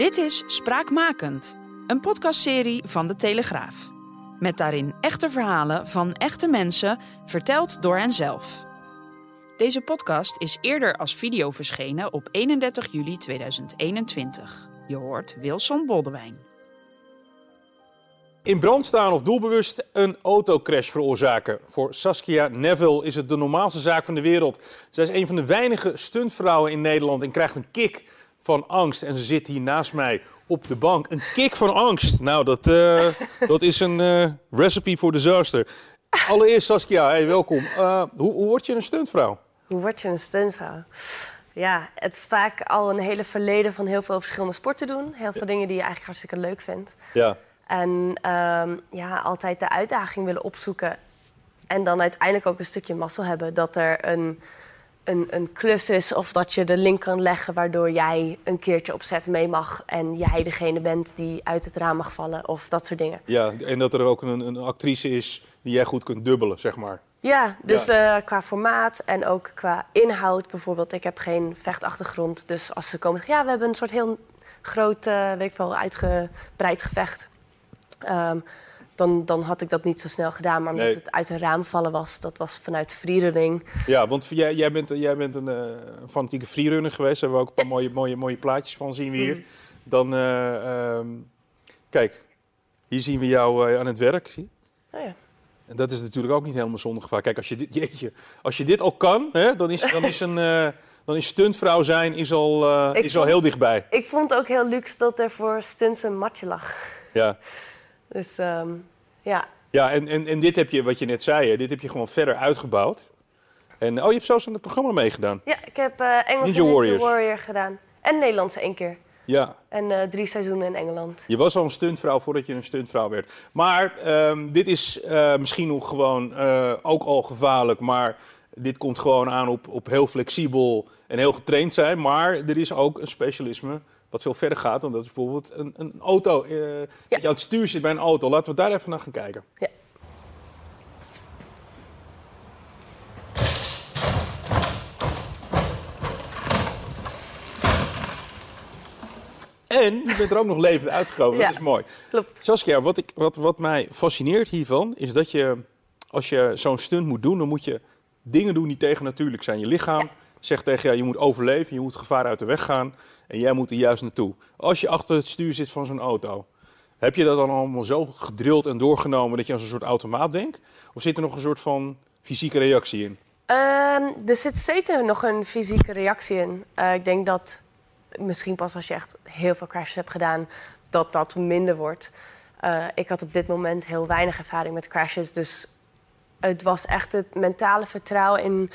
Dit is Spraakmakend, een podcastserie van De Telegraaf. Met daarin echte verhalen van echte mensen, verteld door henzelf. Deze podcast is eerder als video verschenen op 31 juli 2021. Je hoort Wilson Boldewijn. In brand staan of doelbewust een autocrash veroorzaken. Voor Saskia Neville is het de normaalste zaak van de wereld. Zij is een van de weinige stuntvrouwen in Nederland en krijgt een kick van angst. En ze zit hier naast mij op de bank. Een kick van angst. Nou, dat, uh, dat is een uh, recipe voor disaster. Allereerst Saskia, hey, welkom. Uh, hoe, hoe word je een stuntvrouw? Hoe word je een stuntvrouw? Ja, het is vaak al een hele verleden van heel veel verschillende sporten doen. Heel veel dingen die je eigenlijk hartstikke leuk vindt. Ja. En um, ja, altijd de uitdaging willen opzoeken. En dan uiteindelijk ook een stukje mazzel hebben dat er een, een, een klus is of dat je de link kan leggen waardoor jij een keertje opzet mee mag en jij degene bent die uit het raam mag vallen of dat soort dingen. Ja, en dat er ook een, een actrice is die jij goed kunt dubbelen, zeg maar. Ja, dus ja. Uh, qua formaat en ook qua inhoud bijvoorbeeld. Ik heb geen vechtachtergrond, dus als ze komen ja, we hebben een soort heel groot, uh, weet ik wel, uitgebreid gevecht. Um, dan, dan had ik dat niet zo snel gedaan. Maar omdat nee. het uit een raam vallen was, dat was vanuit freerunning. Ja, want jij, jij, bent, jij bent een uh, fanatieke freerunner geweest. Daar hebben we ook een paar mooie, mooie, mooie plaatjes van zien we hier. Mm. Dan, uh, um, kijk, hier zien we jou uh, aan het werk. Zie? Oh ja. En dat is natuurlijk ook niet helemaal zonder gevaar. Kijk, als je dit, jeetje, als je dit al kan, hè, dan, is, dan is een... dan is stuntvrouw zijn is al, is vond, al heel dichtbij. Ik vond ook heel luxe dat er voor stunts een matje lag. Ja. Dus um, ja. Ja, en, en, en dit heb je, wat je net zei, hè, dit heb je gewoon verder uitgebouwd. En, oh, je hebt zelfs aan het programma meegedaan. Ja, ik heb uh, Engelse Ninja Warriors. Warrior gedaan. En Nederlandse één keer. Ja. En uh, drie seizoenen in Engeland. Je was al een stuntvrouw voordat je een stuntvrouw werd. Maar um, dit is uh, misschien nog gewoon ook al gevaarlijk, maar dit komt gewoon aan op, op heel flexibel en heel getraind zijn. Maar er is ook een specialisme wat veel verder gaat dan dat bijvoorbeeld een, een auto, uh, ja. dat je aan het stuur zit bij een auto. Laten we daar even naar gaan kijken. Ja. En je bent er ook nog levend uitgekomen, ja, dat is mooi. Klopt. Saskia, wat, ik, wat, wat mij fascineert hiervan, is dat je, als je zo'n stunt moet doen, dan moet je dingen doen die tegennatuurlijk zijn. Je lichaam... Zegt tegen jou, je moet overleven, je moet gevaar uit de weg gaan en jij moet er juist naartoe. Als je achter het stuur zit van zo'n auto, heb je dat dan allemaal zo gedrild en doorgenomen dat je als een soort automaat denkt? Of zit er nog een soort van fysieke reactie in? Um, er zit zeker nog een fysieke reactie in. Uh, ik denk dat misschien pas als je echt heel veel crashes hebt gedaan, dat dat minder wordt. Uh, ik had op dit moment heel weinig ervaring met crashes, dus het was echt het mentale vertrouwen in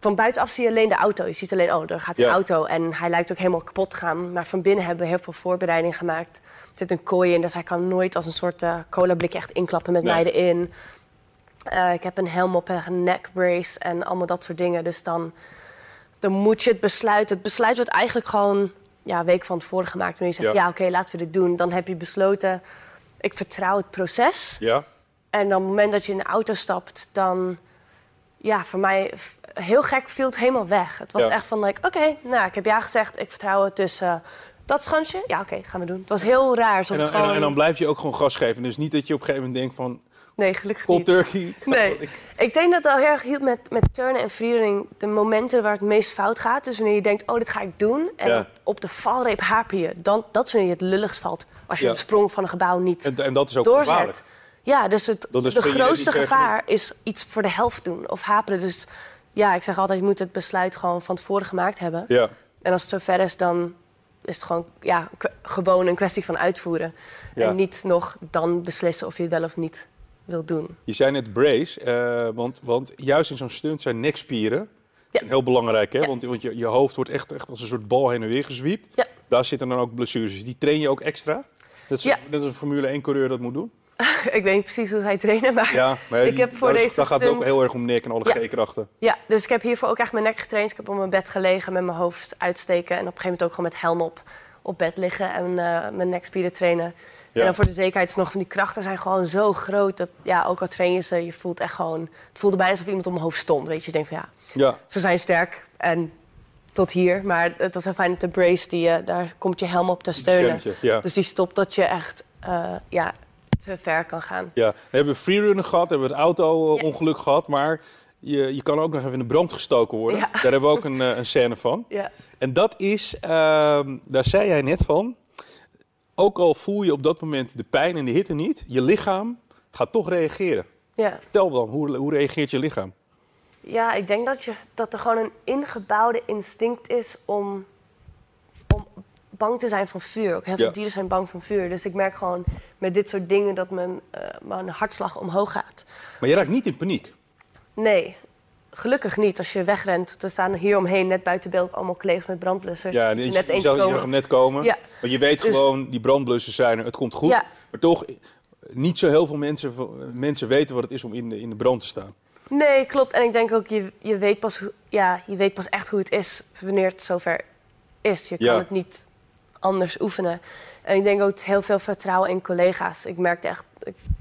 van buitenaf zie je alleen de auto. Je ziet alleen, oh, daar gaat een Ja. auto. En hij lijkt ook helemaal kapot te gaan. Maar van binnen hebben we heel veel voorbereiding gemaakt. Er zit een kooi in, dus hij kan nooit als een soort uh, colablik echt inklappen met Nee. mij erin. Uh, ik heb een helm op en een neckbrace en allemaal dat soort dingen. Dus dan, dan moet je het besluit... Het besluit wordt eigenlijk gewoon ja, een week van tevoren gemaakt. Wanneer je zegt, Ja. ja, oké, laten we dit doen. Dan heb je besloten, ik vertrouw het proces. Ja? En dan op het moment dat je in de auto stapt, dan... Ja, voor mij heel gek viel het helemaal weg. Het was Ja. echt van, like, oké, nou, ik heb ja gezegd. Ik vertrouw het, dus eh, dat schansje, ja, oké, gaan we doen. Het was heel raar. Alsof En dan, het gewoon... en dan blijf je ook gewoon gas geven. Dus niet dat je op een gegeven moment denkt van Nee, gelukkig cold niet. turkey. Nee. Ik- Ik denk dat het al heel erg hielp met, met turnen en freerunning. De momenten waar het meest fout gaat. Dus wanneer je denkt, oh, dit ga ik doen. En Ja. op, de valreep haper je. Dan, dat is wanneer je het lulligst valt. Als je Ja. de sprong van een gebouw niet En, en dat is ook gevaarlijk. Ja, dus het, de grootste ver gevaar is iets voor de helft doen. Of haperen. Dus ja, ik zeg altijd, je moet het besluit gewoon van tevoren gemaakt hebben. Ja. En als het zover is, dan is het gewoon, ja, gewoon een kwestie van uitvoeren. Ja. En niet nog dan beslissen of je het wel of niet wil doen. Je zei net brace, eh, want, want juist in zo'n stunt zijn nekspieren Ja. zijn heel belangrijk. Hè? Ja. Want, want je, je hoofd wordt echt, echt als een soort bal heen en weer gezwiept. Daar zitten dan ook blessures. Die train je ook extra. Dat is, dat is een Formule 1-coureur dat moet doen. ik weet niet precies hoe zij trainen, maar Ja, maar ik heb voor deze daar gaat ook heel erg om nek en alle Ja. G-krachten. Ja, dus ik heb hiervoor ook echt mijn nek getraind. Ik heb op mijn bed gelegen met mijn hoofd uitsteken. En op een gegeven moment ook gewoon met helm op op bed liggen en eh, mijn nekspieren trainen. Ja. En dan voor de zekerheid is nog van die krachten zijn gewoon zo groot. Dat ja, ook al train je ze, je voelt echt gewoon... Het voelde bijna alsof iemand op mijn hoofd stond. Weet je, je denkt van ja, Ja, ze zijn sterk. En tot hier. Maar het was heel fijn dat de brace, die, eh, daar komt je helm op te steunen. Ja. Dus die stopt dat je echt eh, ja, te ver kan gaan. Ja, we hebben freerunner gehad, we hebben het auto-ongeluk gehad, maar je, je kan ook nog even in de brand gestoken worden. Ja. Daar hebben we ook een, eh, een scène van. Ja. En dat is, ehm, daar zei jij net van, ook al voel je op dat moment de pijn en de hitte niet, je lichaam gaat toch reageren. Ja. Vertel dan, hoe, hoe reageert je lichaam? ja, ik denk dat, je, dat er gewoon een ingebouwde instinct is om bang te zijn van vuur. Ook heel veel Ja. dieren zijn bang van vuur. Dus ik merk gewoon met dit soort dingen dat mijn, eh, mijn hartslag omhoog gaat. Maar je raakt niet in paniek. Nee, gelukkig niet. Als je wegrent, er staan hier omheen net buiten beeld allemaal collega's met brandblussers. Ja, je, net je, zag, je zag hem net komen. Ja. Want je weet Dus- gewoon, die brandblussen zijn er, het komt goed. Ja. Maar toch, niet zo heel veel mensen, mensen weten wat het is om in de, in de brand te staan. Nee, klopt. En ik denk ook, je, je, weet pas ja, je weet pas echt hoe het is wanneer het zover is. Je kan Ja. het niet anders oefenen. En ik denk ook heel veel vertrouwen in collega's. Ik merkte echt,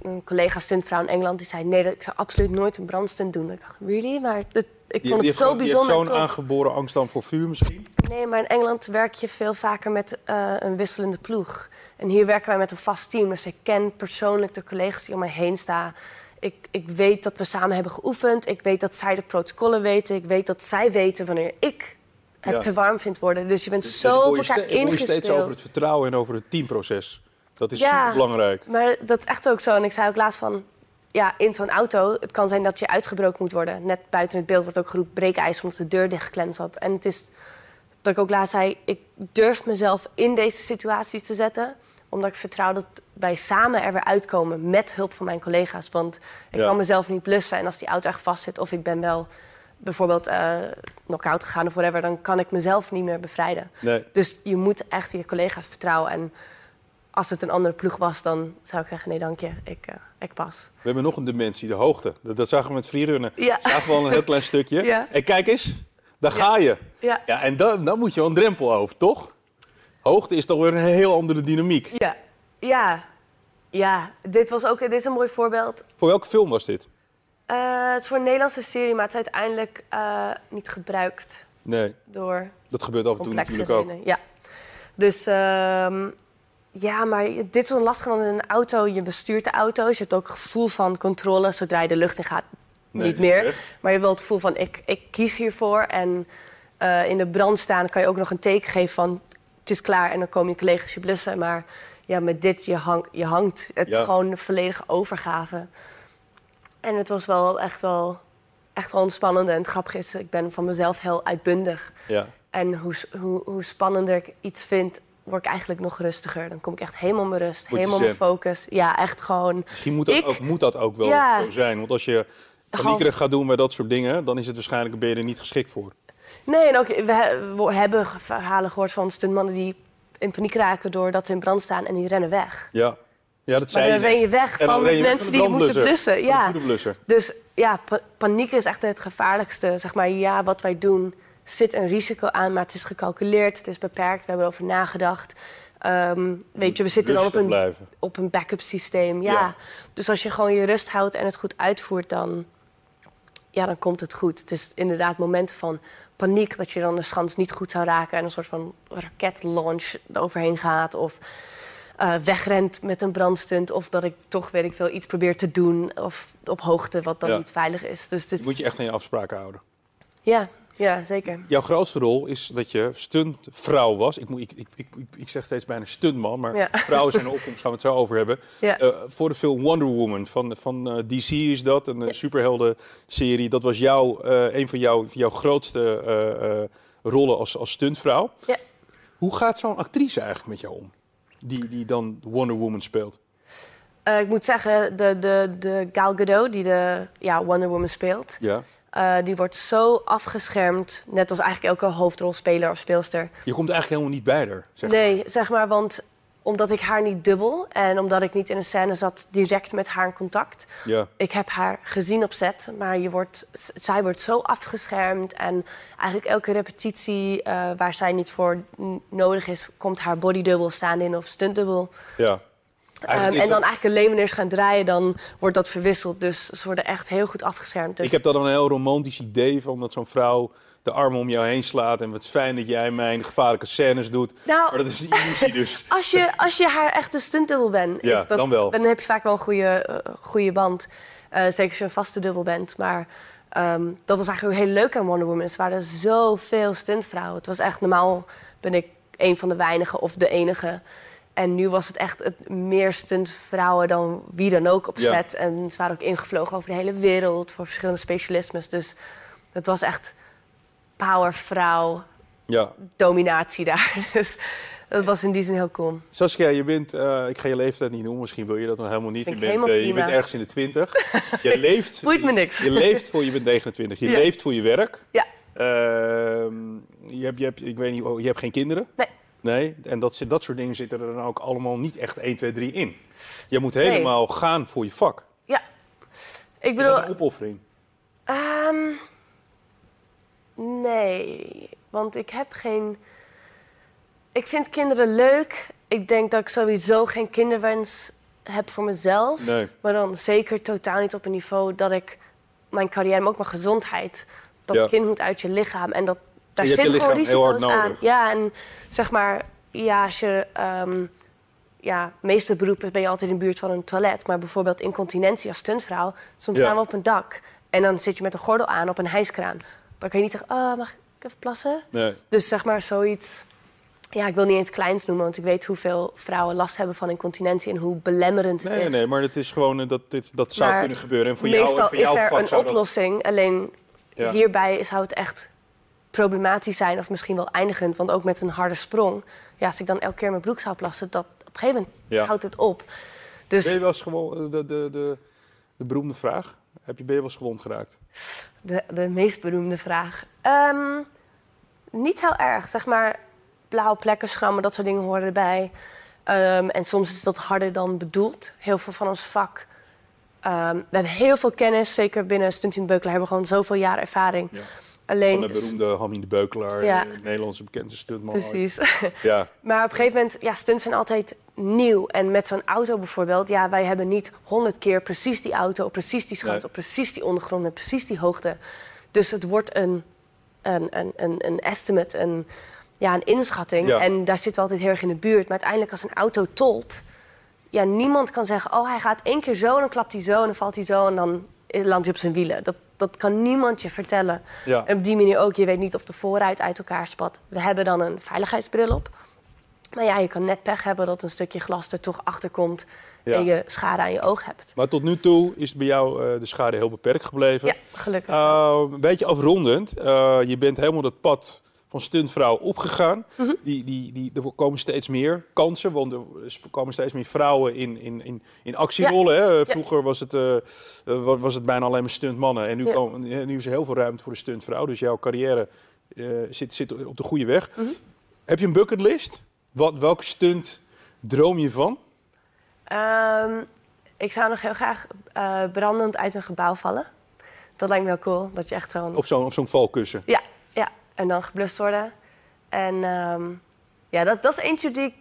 een collega stuntvrouw in Engeland, die zei... nee, dat- ik zou absoluut nooit een brandstunt doen. Ik dacht, really? Maar het- ik vond het zo gewoon- heeft bijzonder. zo'n en tof. aangeboren angst dan voor vuur misschien? Nee, maar in Engeland werk je veel vaker met eh, een wisselende ploeg. En hier werken wij met een vast team. Dus ik ken persoonlijk de collega's die om mij heen staan. Ik, ik weet dat we samen hebben geoefend. Ik weet dat zij de protocollen weten. Ik weet dat zij weten wanneer ik het Ja. te warm vind worden. Dus je bent Dus zo op elkaar ste- ik steeds ingespeeld. over het vertrouwen en over het teamproces. Dat is Ja. super belangrijk. Maar dat is echt ook zo. En ik zei ook laatst van... Ja, in zo'n auto, het kan zijn dat je uitgebroken moet worden. Net buiten het beeld wordt ook geroepen breekijzer... omdat de deur dichtgeklemd zat. En het is dat ik ook laatst zei... ik durf mezelf in deze situaties te zetten... omdat ik vertrouw dat wij samen er weer uitkomen... met hulp van mijn collega's. Want ik Ja. kan mezelf niet blussen. En als die auto echt vast zit of ik ben wel bijvoorbeeld eh knock-out gegaan of whatever... dan kan ik mezelf niet meer bevrijden. Nee. Dus je moet echt je collega's vertrouwen. En als het een andere ploeg was, dan zou ik zeggen: nee, dank je, ik, eh, ik pas. We hebben nog een dimensie, de hoogte. Dat, dat zagen we met freerunnen. Ja. Zagen we al een heel klein stukje. Ja. En kijk eens, daar ga je. Ja. Ja, en dan, dan moet je wel een drempel over, toch? Hoogte is toch weer een heel andere dynamiek. Ja, ja, ja. Dit was ook dit is een mooi voorbeeld. Voor welke film was dit? Eh, het is voor een Nederlandse serie, maar het is uiteindelijk eh, niet gebruikt Nee, door dat gebeurt af en toe natuurlijk ook. redenen. Ja. Dus ehm, ja, maar dit is wel lastig, want in een auto, je bestuurt de auto. Dus je hebt ook het gevoel van controle zodra je de lucht in gaat. Nee, niet meer. echt. Maar je hebt wel het gevoel van, ik, ik kies hiervoor. En eh, in de brand staan kan je ook nog een teken geven van... het is klaar en dan komen je collega's je blussen. Maar ja, met dit, je, hang, je hangt. Het Ja. is gewoon een volledige overgave. En het was wel echt wel, echt wel spannend. En het grappige is, ik ben van mezelf heel uitbundig. Ja. En hoe, hoe, hoe spannender ik iets vind, word ik eigenlijk nog rustiger. Dan kom ik echt helemaal mijn rust, helemaal mijn focus. Ja, echt gewoon... Misschien moet dat, Ik- ook, moet dat ook wel Ja. zo zijn. Want als je paniekerig gaat doen bij dat soort dingen... dan is het waarschijnlijk ben je er niet geschikt voor. Nee, en ook, we hebben verhalen gehoord van stuntmannen die in paniek raken doordat ze in brand staan en die rennen weg. Ja, ja dat Maar dan ren je weg van je weg mensen van de die moeten blussen. De Ja. Dus ja, pa- paniek is echt het gevaarlijkste. Zeg maar, ja, wat wij doen zit een risico aan, maar het is gecalculeerd, het is beperkt, we hebben erover nagedacht. Ehm, weet je, we zitten dan op een, blijven. op een backup systeem. Ja. Ja. Dus als je gewoon je rust houdt en het goed uitvoert, dan, ja, dan komt het goed. Het is inderdaad momenten van paniek dat je dan de schans niet goed zou raken en een soort van raketlaunch eroverheen gaat. Of eh, wegrent met een brandstunt. Of dat ik toch, weet ik veel, iets probeer te doen. Of op hoogte, wat dan Ja. niet veilig is. Dus dit, Moet je echt aan je afspraken houden. ja, ja, zeker. Jouw grootste rol is dat je stuntvrouw was. Ik, moet, ik, ik, ik, ik zeg steeds bijna stuntman, maar Ja. vrouwen zijn een opkomst, gaan we het zo over hebben. Ja. Eh, voor de film Wonder Woman van, van eh, DC is dat, een eh, superhelden-serie. Dat was jouw, een van jouw, jouw grootste rollen als, als stuntvrouw. Ja. Hoe gaat zo'n actrice eigenlijk met jou om? Die, die dan Wonder Woman speelt. Eh, ik moet zeggen, de, de, de Gal Gadot, die de ja, Wonder Woman speelt... Ja. eh, die wordt zo afgeschermd, net als eigenlijk elke hoofdrolspeler of speelster. Je komt eigenlijk helemaal niet bij haar. Zeg. Nee, zeg maar, want omdat ik haar niet dubbel... en omdat ik niet in een scène zat direct met haar in contact... Ja. Ik heb haar gezien op set, maar je wordt, zij wordt zo afgeschermd. En eigenlijk elke repetitie eh, waar zij niet voor nodig is, komt haar bodydouble staan in of stuntdubbel. Ja. Ehm, en dan dat- eigenlijk alleen wanneer ze gaan draaien, dan wordt dat verwisseld. Dus ze worden echt heel goed afgeschermd. Dus Ik heb dan een heel romantisch idee van dat zo'n vrouw de armen om jou heen slaat. En wat fijn dat jij mijn gevaarlijke scènes doet. Nou, Maar dat is een illusie dus. Als je, als je haar echte stuntdubbel bent, Ja, is dat, dan wel. heb je vaak wel een goede, eh, goede band. Eh, zeker als je een vaste dubbel bent. Maar ehm, dat was eigenlijk ook heel leuk aan Wonder Woman. Er waren zoveel stuntvrouwen. Het was echt normaal ben ik een van de weinigen of de enige. En nu was het echt het, meer stuntvrouwen dan wie dan ook op Ja. set. En ze waren ook ingevlogen over de hele wereld voor verschillende specialismes. Dus het was echt powervrouw Ja. dominatie daar. Dus dat was in die zin heel cool. Saskia, je bent, eh, ik ga je leeftijd niet noemen, misschien wil je dat nog helemaal niet. Je bent, eh, je bent ergens in de twintig. Je leeft, Boeit me niks. Je leeft voor, je bent 29, je Ja. leeft voor je werk. Ja. Ehm, je, hebt, je, hebt, ik weet niet, oh, je hebt geen kinderen? Nee. Nee, en dat, dat soort dingen zitten er dan ook allemaal niet echt 1, 2, 3 in. Je moet helemaal gaan voor je vak. Ja. Ik Is bedoel, dat een opoffering? ehm, nee, want ik heb geen. Ik vind kinderen leuk. Ik denk dat ik sowieso geen kinderwens heb voor mezelf. Nee. Maar dan zeker totaal niet op een niveau dat ik mijn carrière, maar ook mijn gezondheid. Dat Ja. kind moet uit je lichaam. En dat, daar Je zit gewoon risico's aan. Ja, en zeg maar, ja, als je. ehm, ja, meeste beroepen ben je altijd in de buurt van een toilet. Maar bijvoorbeeld incontinentie als stuntvrouw, soms Ja. gaan we op een dak. En dan zit je met een gordel aan op een hijskraan. Dan kan je niet zeggen, oh, mag ik even plassen? Nee. Dus zeg maar zoiets... Ja, ik wil niet eens kleins noemen, want ik weet hoeveel vrouwen last hebben van incontinentie en hoe belemmerend het Nee, is. nee, maar het is gewoon, eh, dat, dit, dat zou Maar kunnen gebeuren. En voor jou, Meestal voor is er een dat- oplossing, alleen Ja. hierbij zou het echt problematisch zijn of misschien wel eindigend. Want ook met een harde sprong, ja, als ik dan elke keer mijn broek zou plassen, dat, op een gegeven moment Ja. houdt het op. Ben Dus je wel eens gewoon, eh, de, de, de, de beroemde vraag, heb je, ben je wel eens gewond geraakt? de, de meest beroemde vraag. Ehm, niet heel erg, zeg maar blauwe plekken, schrammen, dat soort dingen horen erbij. Ehm, en soms is dat harder dan bedoeld. Heel veel van ons vak. ehm, we hebben heel veel kennis, zeker binnen Stunt in de Beukelaar hebben we gewoon zoveel jaar ervaring. Ja. Alleen, Van de beroemde Hamie de Beukelaar, Ja. eh, Nederlandse bekende stuntman. precies. Ja, Maar op een gegeven moment, ja, stunts zijn altijd nieuw. En met zo'n auto bijvoorbeeld, ja, wij hebben niet honderd keer precies die auto, precies die schans, Nee. precies die ondergrond met precies die hoogte. Dus het wordt een, een, een, een, een estimate, een, ja, een inschatting. Ja. En daar zitten we altijd heel erg in de buurt. Maar uiteindelijk als een auto tolt, ja, niemand kan zeggen, oh, hij gaat één keer zo en dan klapt hij zo en dan valt hij zo en dan landt hij op zijn wielen. Dat, dat kan niemand je vertellen. ja. En op die manier ook, je weet niet of de voorruit uit elkaar spat. We hebben dan een veiligheidsbril op. Maar ja, je kan net pech hebben dat een stukje glas er toch achter komt Ja. en je schade aan je oog hebt. Maar tot nu toe is bij jou eh, de schade heel beperkt gebleven. Ja, gelukkig. Eh, een beetje afrondend. eh, je bent helemaal dat pad van stuntvrouw opgegaan. Mhm. die, die, die, er komen steeds meer kansen, want er komen steeds meer vrouwen in, in, in, in actierollen. Hè? Vroeger was, het, wa- was het bijna alleen maar stuntmannen. En nu, Ja. komen, nu is er heel veel ruimte voor de stuntvrouw. Dus jouw carrière zit, zit op de goede weg. Mhm. Heb je een bucketlist? Wat, welke stunt droom je van? Ehm, ik zou nog heel graag eh, brandend uit een gebouw vallen. Dat lijkt me heel cool, dat je echt zo'n... Op zo'n op zo'n valkussen. Ja, ja, en dan geblust worden. En ehm, ja, dat, dat is eentje die ik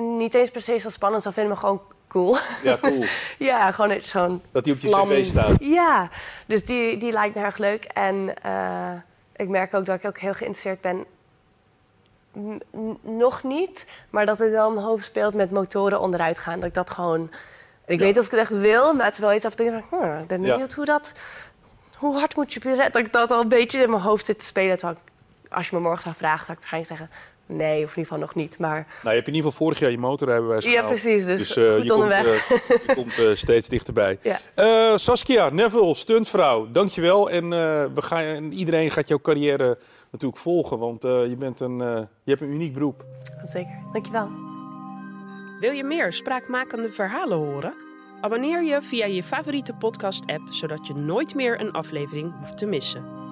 niet eens per se zo spannend zou vinden, maar gewoon cool. Ja, cool. ja, gewoon zo'n Dat die op je vlam. cv staat. Ja, dus die, die lijkt me erg leuk. En eh, ik merk ook dat ik ook heel geïnteresseerd ben. Nog niet, maar dat het wel in mijn hoofd speelt met motoren onderuit gaan. Dat ik dat gewoon. Ik Ja. weet of ik het echt wil, maar het is wel iets af en toe. denk ik, ben Ja. benieuwd hoe dat. Hoe hard moet je pirouette? Dat ik dat al een beetje in mijn hoofd zit te spelen. Terwijl ik- als je me morgen zou vragen, zou ik waarschijnlijk zeggen: nee, of in ieder geval nog niet. Maar Nou, je hebt in ieder geval vorig jaar je motorrijbewijs ja, gehaald. precies. Dus, eh, goed je onderweg. Komt, eh, je komt eh, steeds dichterbij. Ja. Eh, Saskia, Neville, stuntvrouw, dankjewel. En eh, we gaan, en iedereen gaat jouw carrière natuurlijk volgen, want eh, je, bent een, eh, je hebt een uniek beroep. Zeker. Dankjewel. Wil je meer spraakmakende verhalen horen? Abonneer je via je favoriete podcast-app, zodat je nooit meer een aflevering hoeft te missen.